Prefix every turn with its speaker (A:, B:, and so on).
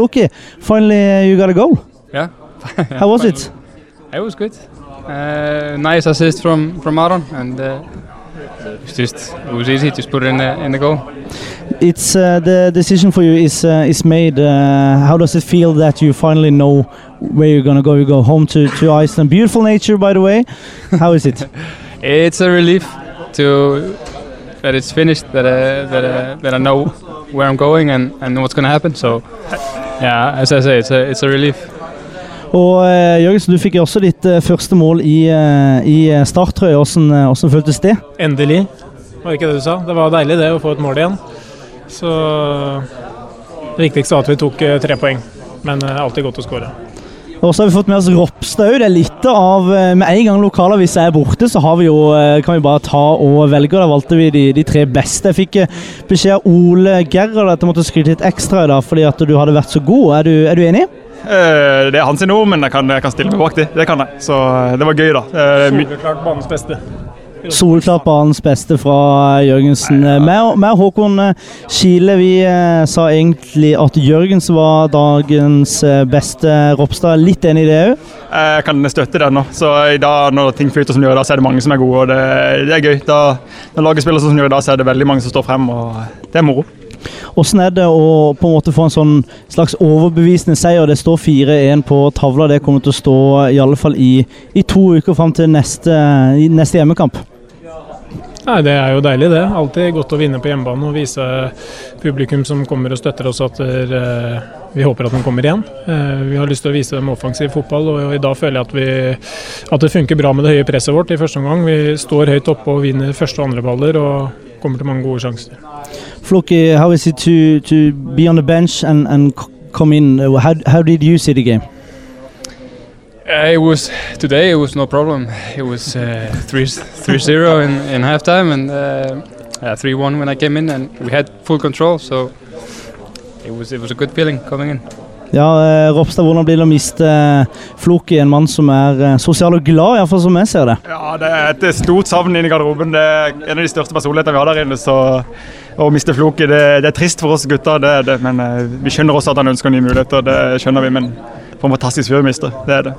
A: Floki, finally you got a goal.
B: Yeah.
A: How was it?
B: It was good. Uh, nice assist from from Aron, and uh, it's just it was easy. Just put it in the in the goal.
A: It's uh, the decision for you is uh, is made. Uh, how does it feel that you finally know where you're gonna go? You go home to, to Iceland. Beautiful nature, by the way. How is it?
B: It's a relief to that it's finished. That uh, that uh, that I know where I'm going and, and what's gonna happen. So yeah, as I say, it's a it's a relief.
A: Og uh, Jørgensen, du fikk jo også ditt uh, første mål i, uh, i starttrøye. Hvordan, uh, hvordan føltes det?
C: Endelig, var det ikke det du sa? Det var deilig det å få et mål igjen. Så det viktigste var at vi tok uh, tre poeng. Men uh, alltid godt å skåre.
A: Og så har vi fått med oss Ropstad òg. Det er litt av Med en gang lokalavisa er borte, så har vi jo, kan vi bare ta og velge. Da valgte vi de, de tre beste. Jeg fikk beskjed av Ole Gerhard at jeg måtte skryte litt ekstra i dag fordi at du hadde vært så god. Er du, er du enig?
D: Eh, det er hans ord, men jeg kan, jeg kan stille meg bak det. Det kan jeg. Så det var gøy, da.
C: Soleklart banens beste.
A: Soleklart banens beste fra Jørgensen. Med Håkon Kile, vi sa egentlig at Jørgensen var dagens beste. Ropstad, litt enig i det òg?
D: Jeg kan støtte det nå. Så i dag, når ting flyter som det gjør, da, så er det mange som er gode. og Det, det er gøy. Da, når laget spiller som det gjør da, så er det veldig mange som står frem, og det er moro.
A: Hvordan er det å på en måte få en sånn slags overbevisende seier? Det står 4-1 på tavla. Det kommer til å stå i alle fall i, i to uker fram til neste, neste hjemmekamp.
C: Nei, Det er jo deilig, det. Alltid godt å vinne på hjemmebane og vise publikum som kommer og støtter oss at der, vi håper at de kommer igjen. Vi har lyst til å vise dem offensiv fotball, og i dag føler jeg at, vi, at det funker bra med det høye presset vårt i første omgang. Vi står høyt oppe og vinner første og andre baller og kommer til mange gode sjanser.
A: Floki, hvordan er det å være på benken og komme inn? Hvordan did you see?
B: Uh, it was today. It was no problem. It was uh, three three zero in in halftime and uh, three one when I came in, and we had full control. So it was it was a good feeling coming in.
A: Ja, Ropstad, hvordan blir det å miste Floki, en mann som er sosial og glad, iallfall som jeg ser det?
D: Ja, Det er et stort savn inne i garderoben. Det er en av de største personlighetene vi har der inne. så å miste Floki, det, det, er trist for oss gutter, det det, men vi skjønner også at han ønsker nye muligheter. Det skjønner vi, men for en fantastisk fyr å miste. Det er det.